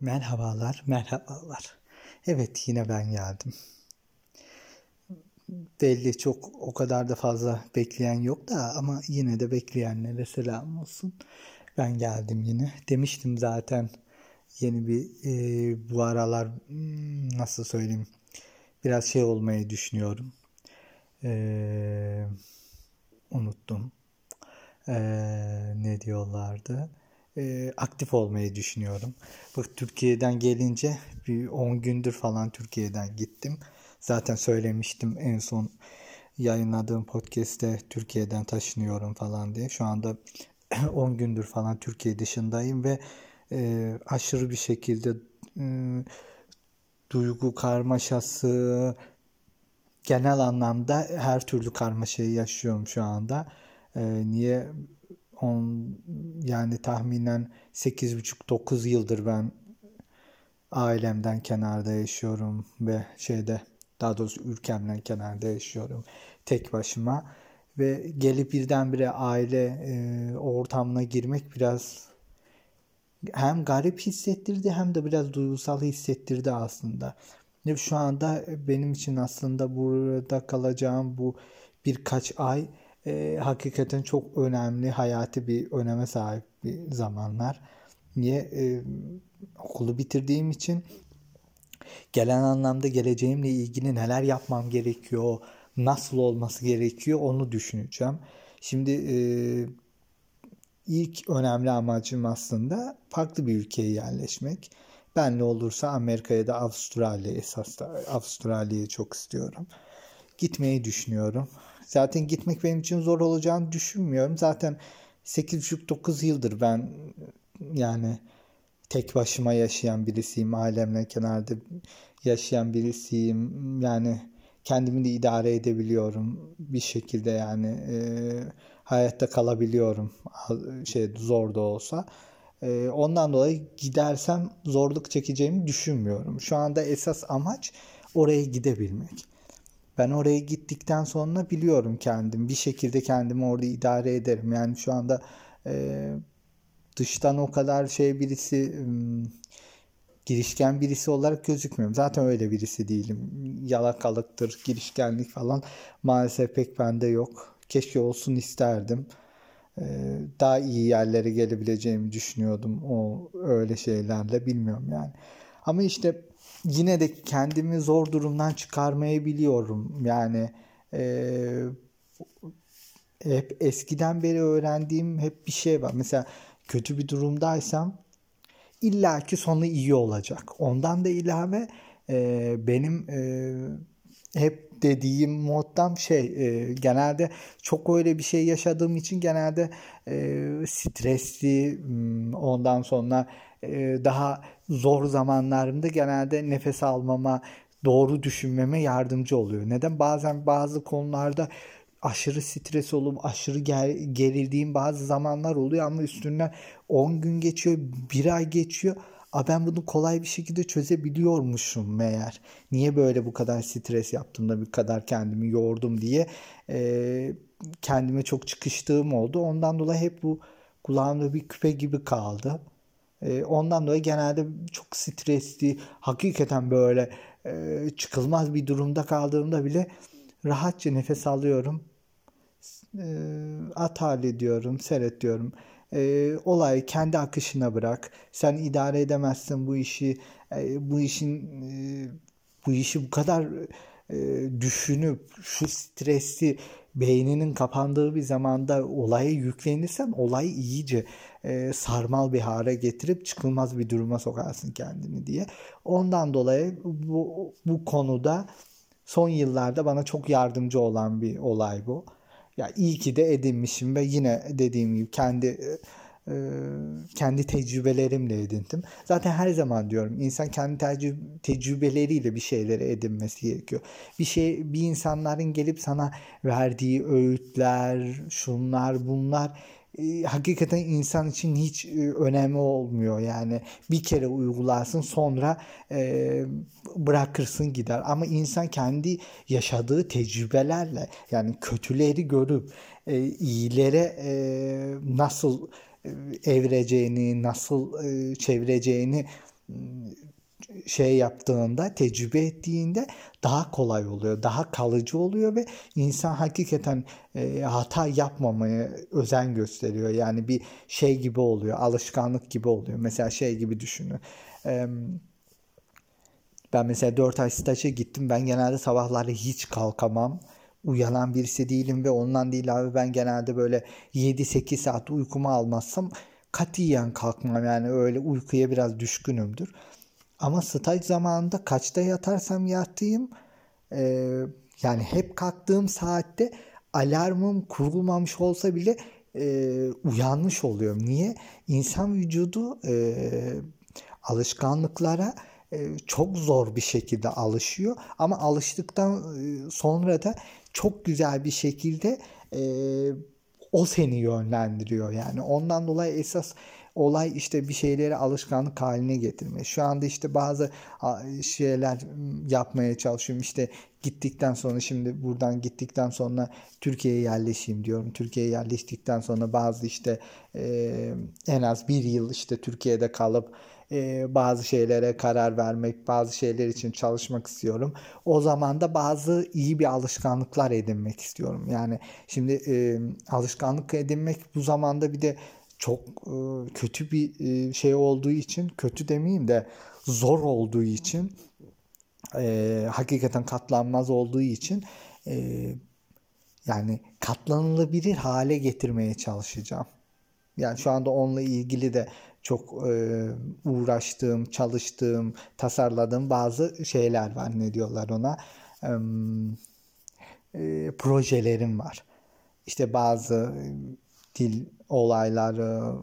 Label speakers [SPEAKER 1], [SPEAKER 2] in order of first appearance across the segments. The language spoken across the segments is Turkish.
[SPEAKER 1] Merhabalar, merhabalar. Evet yine ben geldim. Belli çok o kadar da fazla bekleyen yok da ama yine de bekleyenlere selam olsun. Ben geldim yine. Demiştim zaten yeni bir e, bu aralar hmm, nasıl söyleyeyim biraz şey olmayı düşünüyorum. E, unuttum. E, ne diyorlardı? E, aktif olmayı düşünüyorum. Bak Türkiye'den gelince bir 10 gündür falan Türkiye'den gittim. Zaten söylemiştim en son yayınladığım podcast'te Türkiye'den taşınıyorum falan diye. Şu anda 10 gündür falan Türkiye dışındayım ve e, aşırı bir şekilde e, duygu karmaşası genel anlamda her türlü karmaşayı yaşıyorum şu anda. E, niye on, yani tahminen 8,5-9 yıldır ben ailemden kenarda yaşıyorum ve şeyde daha doğrusu ülkemden kenarda yaşıyorum tek başıma ve gelip birdenbire aile e, ortamına girmek biraz hem garip hissettirdi hem de biraz duygusal hissettirdi aslında. Şu anda benim için aslında burada kalacağım bu birkaç ay e, hakikaten çok önemli, hayati bir öneme sahip bir zamanlar. Niye? E, okulu bitirdiğim için gelen anlamda geleceğimle ilgili neler yapmam gerekiyor, nasıl olması gerekiyor onu düşüneceğim. Şimdi e, ilk önemli amacım aslında farklı bir ülkeye yerleşmek. Ben ne olursa Amerika'ya da Avustralya esas da Avustralya'yı çok istiyorum. Gitmeyi düşünüyorum. Zaten gitmek benim için zor olacağını düşünmüyorum. Zaten 8,5-9 yıldır ben yani tek başıma yaşayan birisiyim. Ailemle kenarda yaşayan birisiyim. Yani kendimi de idare edebiliyorum bir şekilde yani e, hayatta kalabiliyorum şey zor da olsa. E, ondan dolayı gidersem zorluk çekeceğimi düşünmüyorum. Şu anda esas amaç oraya gidebilmek. Ben oraya gittikten sonra biliyorum kendim. Bir şekilde kendimi orada idare ederim. Yani şu anda e, dıştan o kadar şey birisi e, girişken birisi olarak gözükmüyorum. Zaten öyle birisi değilim. Yalakalıktır, girişkenlik falan maalesef pek bende yok. Keşke olsun isterdim. Ee, daha iyi yerlere gelebileceğimi düşünüyordum o öyle şeylerle bilmiyorum yani. Ama işte yine de kendimi zor durumdan çıkarmayı biliyorum. Yani e, hep eskiden beri öğrendiğim hep bir şey var. Mesela kötü bir durumdaysam illaki sonu iyi olacak. Ondan da ilave e, benim e, hep dediğim moddan şey e, genelde çok öyle bir şey yaşadığım için genelde e, stresli hmm, ondan sonra daha zor zamanlarımda genelde nefes almama, doğru düşünmeme yardımcı oluyor. Neden? Bazen bazı konularda aşırı stres olup aşırı ger gerildiğim bazı zamanlar oluyor ama üstünden 10 gün geçiyor, bir ay geçiyor. A ben bunu kolay bir şekilde çözebiliyormuşum meğer. Niye böyle bu kadar stres yaptım da bir kadar kendimi yordum diye e, kendime çok çıkıştığım oldu. Ondan dolayı hep bu kulağımda bir küpe gibi kaldı. Ondan dolayı genelde çok stresli, hakikaten böyle çıkılmaz bir durumda kaldığımda bile rahatça nefes alıyorum. E, at hallediyorum, seyret diyorum. E, olayı kendi akışına bırak. Sen idare edemezsin bu işi. Bu işin bu işi bu kadar düşünüp şu stresi beyninin kapandığı bir zamanda olaya yüklenirsen olayı iyice e, sarmal bir hale getirip çıkılmaz bir duruma sokarsın kendini diye. Ondan dolayı bu, bu konuda son yıllarda bana çok yardımcı olan bir olay bu. Ya iyi ki de edinmişim ve yine dediğim gibi kendi e, kendi tecrübelerimle edindim. Zaten her zaman diyorum insan kendi tecrü tecrübeleriyle bir şeyleri edinmesi gerekiyor. Bir şey bir insanların gelip sana verdiği öğütler, şunlar, bunlar e, hakikaten insan için hiç e, önemli olmuyor. Yani bir kere uygularsın sonra e, bırakırsın gider. Ama insan kendi yaşadığı tecrübelerle yani kötüleri görüp e, iyilere e, nasıl evreceğini, nasıl çevireceğini şey yaptığında, tecrübe ettiğinde daha kolay oluyor, daha kalıcı oluyor ve insan hakikaten e, hata yapmamaya özen gösteriyor. Yani bir şey gibi oluyor, alışkanlık gibi oluyor. Mesela şey gibi düşünün. E, ben mesela 4 ay staja gittim. Ben genelde sabahları hiç kalkamam. Uyanan birisi değilim ve ondan değil abi ben genelde böyle 7-8 saat uykumu almazsam katiyen kalkmam. Yani öyle uykuya biraz düşkünümdür. Ama staj zamanında kaçta yatarsam yatayım e, yani hep kalktığım saatte alarmım kurulmamış olsa bile e, uyanmış oluyorum. Niye? İnsan vücudu e, alışkanlıklara e, çok zor bir şekilde alışıyor. Ama alıştıktan e, sonra da çok güzel bir şekilde e, o seni yönlendiriyor. Yani ondan dolayı esas olay işte bir şeyleri alışkanlık haline getirme. Şu anda işte bazı şeyler yapmaya çalışıyorum. İşte gittikten sonra şimdi buradan gittikten sonra Türkiye'ye yerleşeyim diyorum. Türkiye'ye yerleştikten sonra bazı işte en az bir yıl işte Türkiye'de kalıp bazı şeylere karar vermek, bazı şeyler için çalışmak istiyorum. O zaman da bazı iyi bir alışkanlıklar edinmek istiyorum. Yani şimdi e, alışkanlık edinmek bu zamanda bir de çok e, kötü bir e, şey olduğu için, kötü demeyeyim de zor olduğu için, e, hakikaten katlanmaz olduğu için e, yani katlanılabilir hale getirmeye çalışacağım. Yani şu anda onunla ilgili de çok e, uğraştığım, çalıştığım, tasarladığım bazı şeyler var. Ne diyorlar ona? E, projelerim var. İşte bazı dil olayları,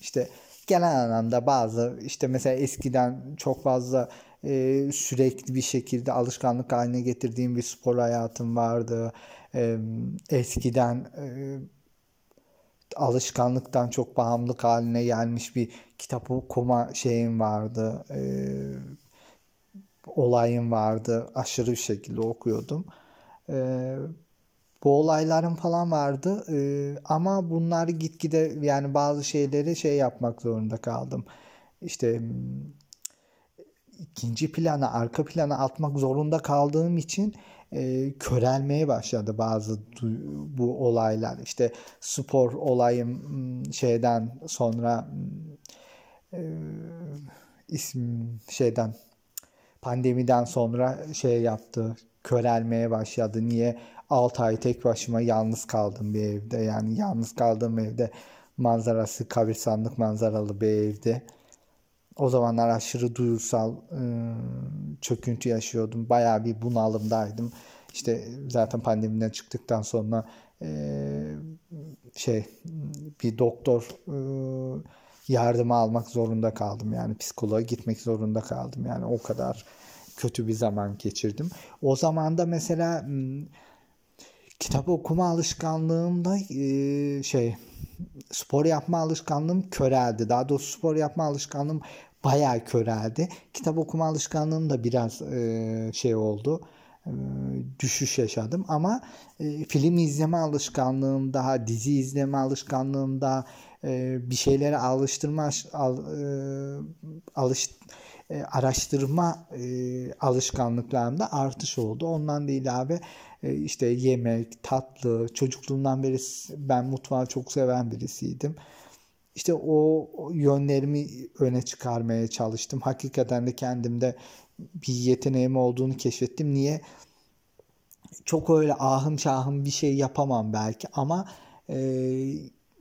[SPEAKER 1] işte genel anlamda bazı işte mesela eskiden çok fazla e, sürekli bir şekilde alışkanlık haline getirdiğim bir spor hayatım vardı. E, eskiden e, alışkanlıktan çok bağımlılık haline gelmiş bir kitap okuma şeyim vardı. E, olayım vardı. Aşırı bir şekilde okuyordum. E, bu olaylarım falan vardı. E, ama bunlar gitgide yani bazı şeyleri şey yapmak zorunda kaldım. İşte ikinci plana, arka plana atmak zorunda kaldığım için e, körelmeye başladı bazı bu olaylar. İşte spor olayım şeyden sonra e, isim şeyden pandemiden sonra şey yaptı körelmeye başladı. Niye? 6 ay tek başıma yalnız kaldım bir evde. Yani yalnız kaldığım evde manzarası kabristanlık manzaralı bir evde. O zamanlar aşırı duygusal e, çöküntü yaşıyordum. Bayağı bir bunalımdaydım. İşte zaten pandemiden çıktıktan sonra e, şey bir doktor e, yardımı almak zorunda kaldım. Yani psikoloğa gitmek zorunda kaldım. Yani o kadar kötü bir zaman geçirdim. O zaman da mesela kitap okuma alışkanlığımda e, şey spor yapma alışkanlığım köreldi. Daha doğrusu spor yapma alışkanlığım bayağı köreldi. Kitap okuma alışkanlığım da biraz e, şey oldu. E, düşüş yaşadım ama e, film izleme alışkanlığım daha dizi izleme alışkanlığım daha e, bir şeylere alıştırma al, e, alış e, araştırma e, alışkanlıklarımda artış oldu. Ondan değil abi e, işte yemek, tatlı, çocukluğumdan beri ben mutfağı çok seven birisiydim. İşte o yönlerimi öne çıkarmaya çalıştım. Hakikaten de kendimde bir yeteneğim olduğunu keşfettim. Niye? Çok öyle ahım şahım bir şey yapamam belki ama e,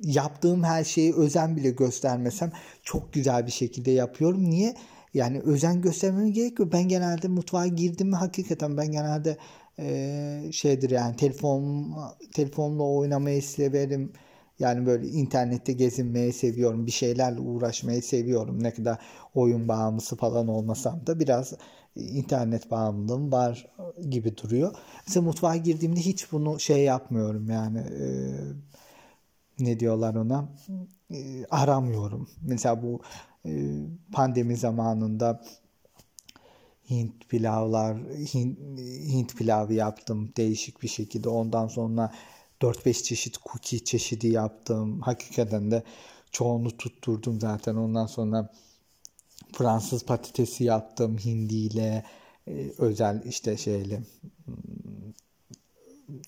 [SPEAKER 1] yaptığım her şeyi özen bile göstermesem çok güzel bir şekilde yapıyorum. Niye? Yani özen göstermem gerekiyor. Ben genelde mutfağa girdim mi hakikaten ben genelde e, şeydir yani telefon telefonla oynamayı severim. Yani böyle internette gezinmeyi seviyorum. Bir şeylerle uğraşmayı seviyorum. Ne kadar oyun bağımlısı falan olmasam da biraz internet bağımlılığım var gibi duruyor. Mesela mutfağa girdiğimde hiç bunu şey yapmıyorum yani e, ne diyorlar ona e, aramıyorum. Mesela bu pandemi zamanında Hint pilavlar, Hint, Hint pilavı yaptım değişik bir şekilde. Ondan sonra 4-5 çeşit cookie çeşidi yaptım. Hakikaten de çoğunu tutturdum zaten. Ondan sonra Fransız patatesi yaptım hindiyle e, özel işte şeyle hmm,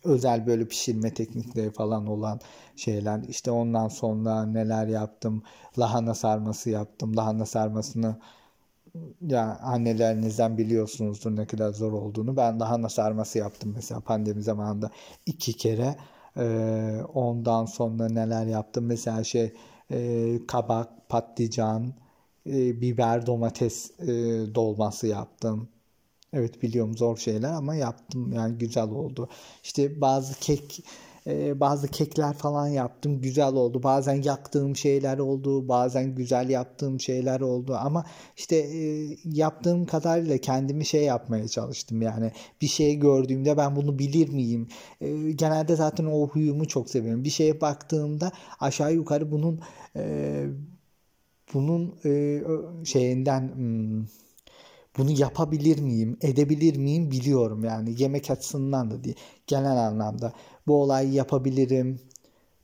[SPEAKER 1] özel böyle pişirme teknikleri falan olan şeyler. İşte ondan sonra neler yaptım? Lahana sarması yaptım. Lahana sarmasını ya annelerinizden biliyorsunuzdur ne kadar zor olduğunu. Ben lahana sarması yaptım mesela pandemi zamanında iki kere. Ee, ondan sonra neler yaptım? Mesela şey e, kabak, patlıcan, e, biber, domates e, dolması yaptım. Evet biliyorum zor şeyler ama yaptım yani güzel oldu. İşte bazı kek e, bazı kekler falan yaptım güzel oldu. Bazen yaktığım şeyler oldu, bazen güzel yaptığım şeyler oldu ama işte e, yaptığım kadarıyla kendimi şey yapmaya çalıştım yani bir şey gördüğümde ben bunu bilir miyim? E, genelde zaten o huyumu çok seviyorum. Bir şeye baktığımda aşağı yukarı bunun bunun şeyinden hmm, bunu yapabilir miyim, edebilir miyim biliyorum yani yemek açısından da değil. Genel anlamda bu olayı yapabilirim,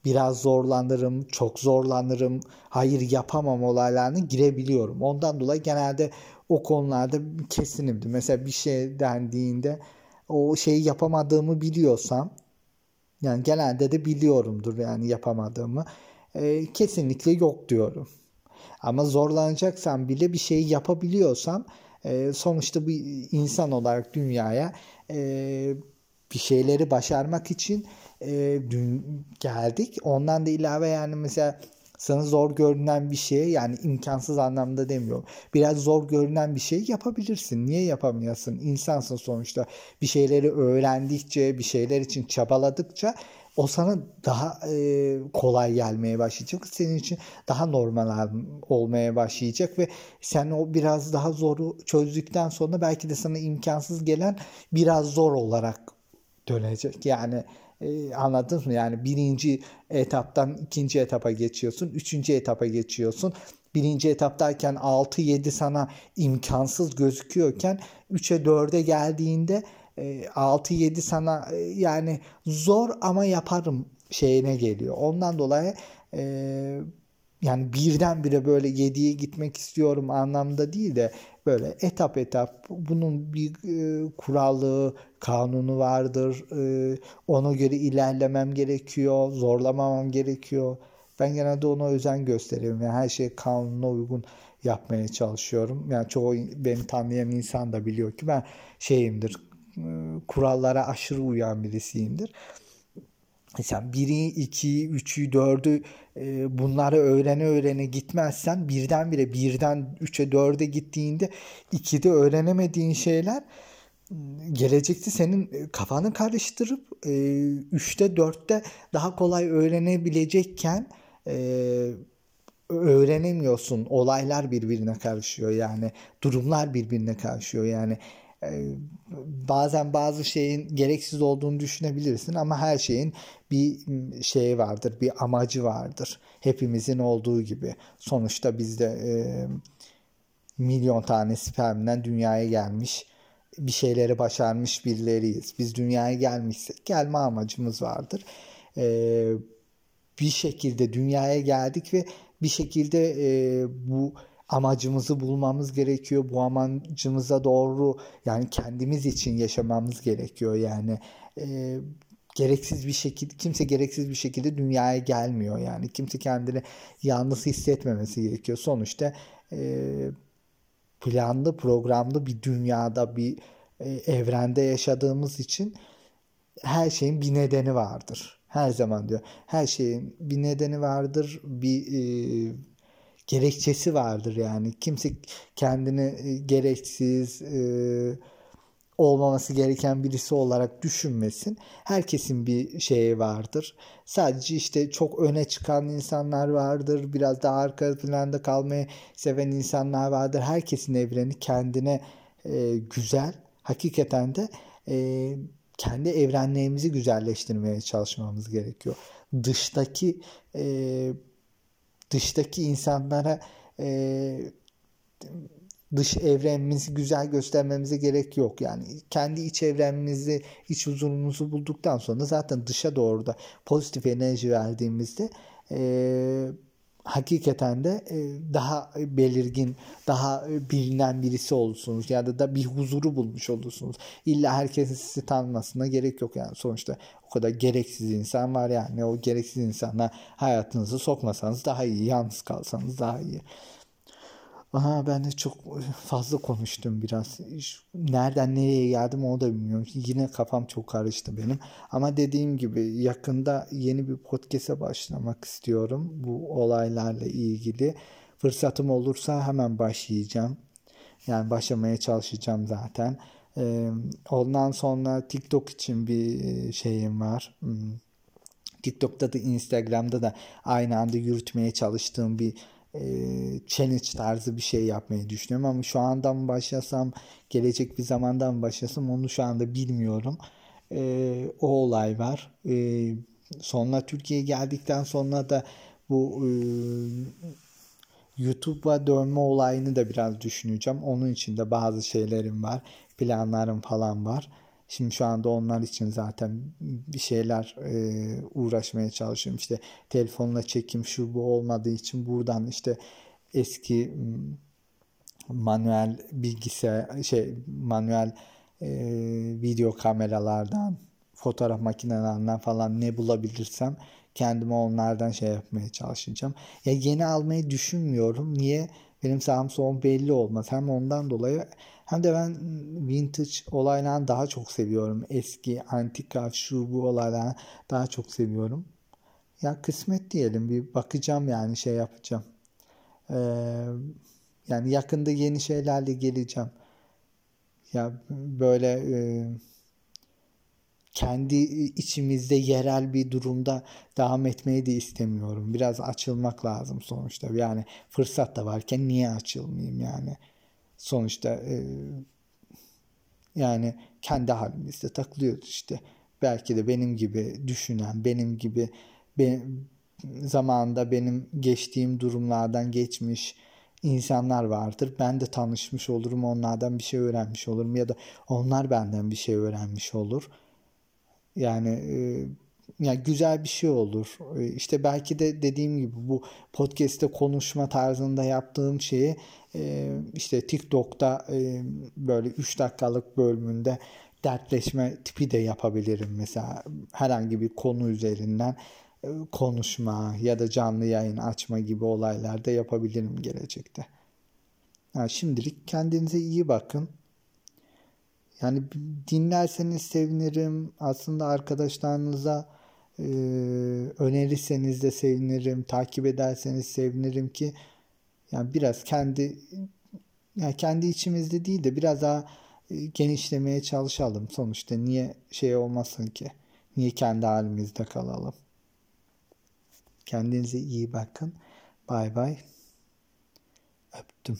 [SPEAKER 1] biraz zorlanırım, çok zorlanırım, hayır yapamam olaylarını girebiliyorum. Ondan dolayı genelde o konularda kesinimdi. Mesela bir şey dendiğinde o şeyi yapamadığımı biliyorsam yani genelde de biliyorumdur yani yapamadığımı. E, kesinlikle yok diyorum. Ama zorlanacaksam bile bir şeyi yapabiliyorsam e, sonuçta bir insan olarak dünyaya e, bir şeyleri başarmak için e, dün geldik. Ondan da ilave yani mesela sana zor görünen bir şey yani imkansız anlamda demiyorum. Biraz zor görünen bir şey yapabilirsin. Niye yapamayasın? İnsansın sonuçta. Bir şeyleri öğrendikçe, bir şeyler için çabaladıkça o sana daha e, kolay gelmeye başlayacak. Senin için daha normal olmaya başlayacak ve sen o biraz daha zoru çözdükten sonra belki de sana imkansız gelen biraz zor olarak dönecek. Yani e, anladın mı? Yani birinci etaptan ikinci etapa geçiyorsun. Üçüncü etapa geçiyorsun. Birinci etaptayken 6-7 sana imkansız gözüküyorken 3'e 4'e geldiğinde 6-7 e, sana e, yani zor ama yaparım şeyine geliyor. Ondan dolayı e, yani birdenbire böyle 7'ye gitmek istiyorum anlamda değil de böyle etap etap bunun bir e, kuralı, kanunu vardır. E, ona göre ilerlemem gerekiyor, zorlamamam gerekiyor. Ben genelde ona özen gösteriyorum. Yani her şey kanuna uygun yapmaya çalışıyorum. Yani çoğu beni tanıyan insan da biliyor ki ben şeyimdir, kurallara aşırı uyan birisiyimdir. Sen biri, iki, üçü, dördü e, bunları öğrene öğrene gitmezsen birdenbire birden üçe dörde gittiğinde ikide öğrenemediğin şeyler gelecekte senin e, kafanı karıştırıp e, üçte dörtte daha kolay öğrenebilecekken e, öğrenemiyorsun. Olaylar birbirine karışıyor yani durumlar birbirine karışıyor yani bazen bazı şeyin gereksiz olduğunu düşünebilirsin ama her şeyin bir şeyi vardır, bir amacı vardır. Hepimizin olduğu gibi. Sonuçta biz de e, milyon tane spermden dünyaya gelmiş bir şeyleri başarmış birileriyiz. Biz dünyaya gelmişsek gelme amacımız vardır. E, bir şekilde dünyaya geldik ve bir şekilde e, bu amacımızı bulmamız gerekiyor. Bu amacımıza doğru yani kendimiz için yaşamamız gerekiyor. Yani e, gereksiz bir şekilde kimse gereksiz bir şekilde dünyaya gelmiyor. Yani kimse kendini yalnız hissetmemesi gerekiyor. Sonuçta e, planlı programlı bir dünyada bir e, evrende yaşadığımız için her şeyin bir nedeni vardır. Her zaman diyor. Her şeyin bir nedeni vardır. Bir e, gerekçesi vardır yani. Kimse kendini e, gereksiz e, olmaması gereken birisi olarak düşünmesin. Herkesin bir şeyi vardır. Sadece işte çok öne çıkan insanlar vardır. Biraz daha arka planda kalmayı seven insanlar vardır. Herkesin evreni kendine e, güzel. Hakikaten de e, kendi evrenlerimizi güzelleştirmeye çalışmamız gerekiyor. Dıştaki e, dıştaki insanlara e, dış evrenimizi güzel göstermemize gerek yok. Yani kendi iç evrenimizi, iç huzurumuzu bulduktan sonra zaten dışa doğru da pozitif enerji verdiğimizde e, hakikaten de e, daha belirgin, daha bilinen birisi olursunuz ya da da bir huzuru bulmuş olursunuz. İlla herkesin sizi tanımasına gerek yok yani sonuçta o kadar gereksiz insan var yani o gereksiz insanla hayatınızı sokmasanız daha iyi, yalnız kalsanız daha iyi. Aha ben de çok fazla konuştum biraz. Nereden nereye geldim onu da bilmiyorum. Yine kafam çok karıştı benim. Ama dediğim gibi yakında yeni bir podcast'e başlamak istiyorum. Bu olaylarla ilgili. Fırsatım olursa hemen başlayacağım. Yani başlamaya çalışacağım zaten. ondan sonra TikTok için bir şeyim var. Hmm. TikTok'ta da Instagram'da da aynı anda yürütmeye çalıştığım bir e, challenge tarzı bir şey yapmayı düşünüyorum ama şu andan başlasam gelecek bir zamandan başlasam onu şu anda bilmiyorum. E, o olay var. E, sonra Türkiye'ye geldikten sonra da bu e, YouTube'a dönme olayını da biraz düşüneceğim. Onun için de bazı şeylerim var. Planlarım falan var. Şimdi şu anda onlar için zaten bir şeyler e, uğraşmaya çalışıyorum. İşte telefonla çekim şu bu olmadığı için buradan işte eski manuel bilgisayar şey manuel e, video kameralardan fotoğraf makinelerinden falan ne bulabilirsem kendime onlardan şey yapmaya çalışacağım. Ya yeni almayı düşünmüyorum. Niye? Benim solum belli olmaz. Hem ondan dolayı hem de ben vintage olaylarını daha çok seviyorum. Eski, antika, şu bu olaylarını daha çok seviyorum. Ya kısmet diyelim bir bakacağım yani şey yapacağım. Ee, yani yakında yeni şeylerle geleceğim. Ya böyle e, kendi içimizde yerel bir durumda devam etmeyi de istemiyorum. Biraz açılmak lazım sonuçta. Yani fırsat da varken niye açılmayayım yani? Sonuçta e, yani kendi halimizde takılıyoruz işte. Belki de benim gibi düşünen, benim gibi be, zamanında benim geçtiğim durumlardan geçmiş insanlar vardır. Ben de tanışmış olurum, onlardan bir şey öğrenmiş olurum ya da onlar benden bir şey öğrenmiş olur. Yani e, yani güzel bir şey olur. E, işte belki de dediğim gibi bu podcast'te konuşma tarzında yaptığım şeyi e, işte TikTok'ta e, böyle 3 dakikalık bölümünde dertleşme tipi de yapabilirim. Mesela herhangi bir konu üzerinden konuşma ya da canlı yayın açma gibi olaylar da yapabilirim gelecekte. Yani şimdilik kendinize iyi bakın. Yani dinlerseniz sevinirim. Aslında arkadaşlarınıza e, önerirseniz de sevinirim. Takip ederseniz sevinirim ki yani biraz kendi yani kendi içimizde değil de biraz daha genişlemeye çalışalım. Sonuçta niye şey olmasın ki? Niye kendi halimizde kalalım? Kendinize iyi bakın. Bay bay. Öptüm.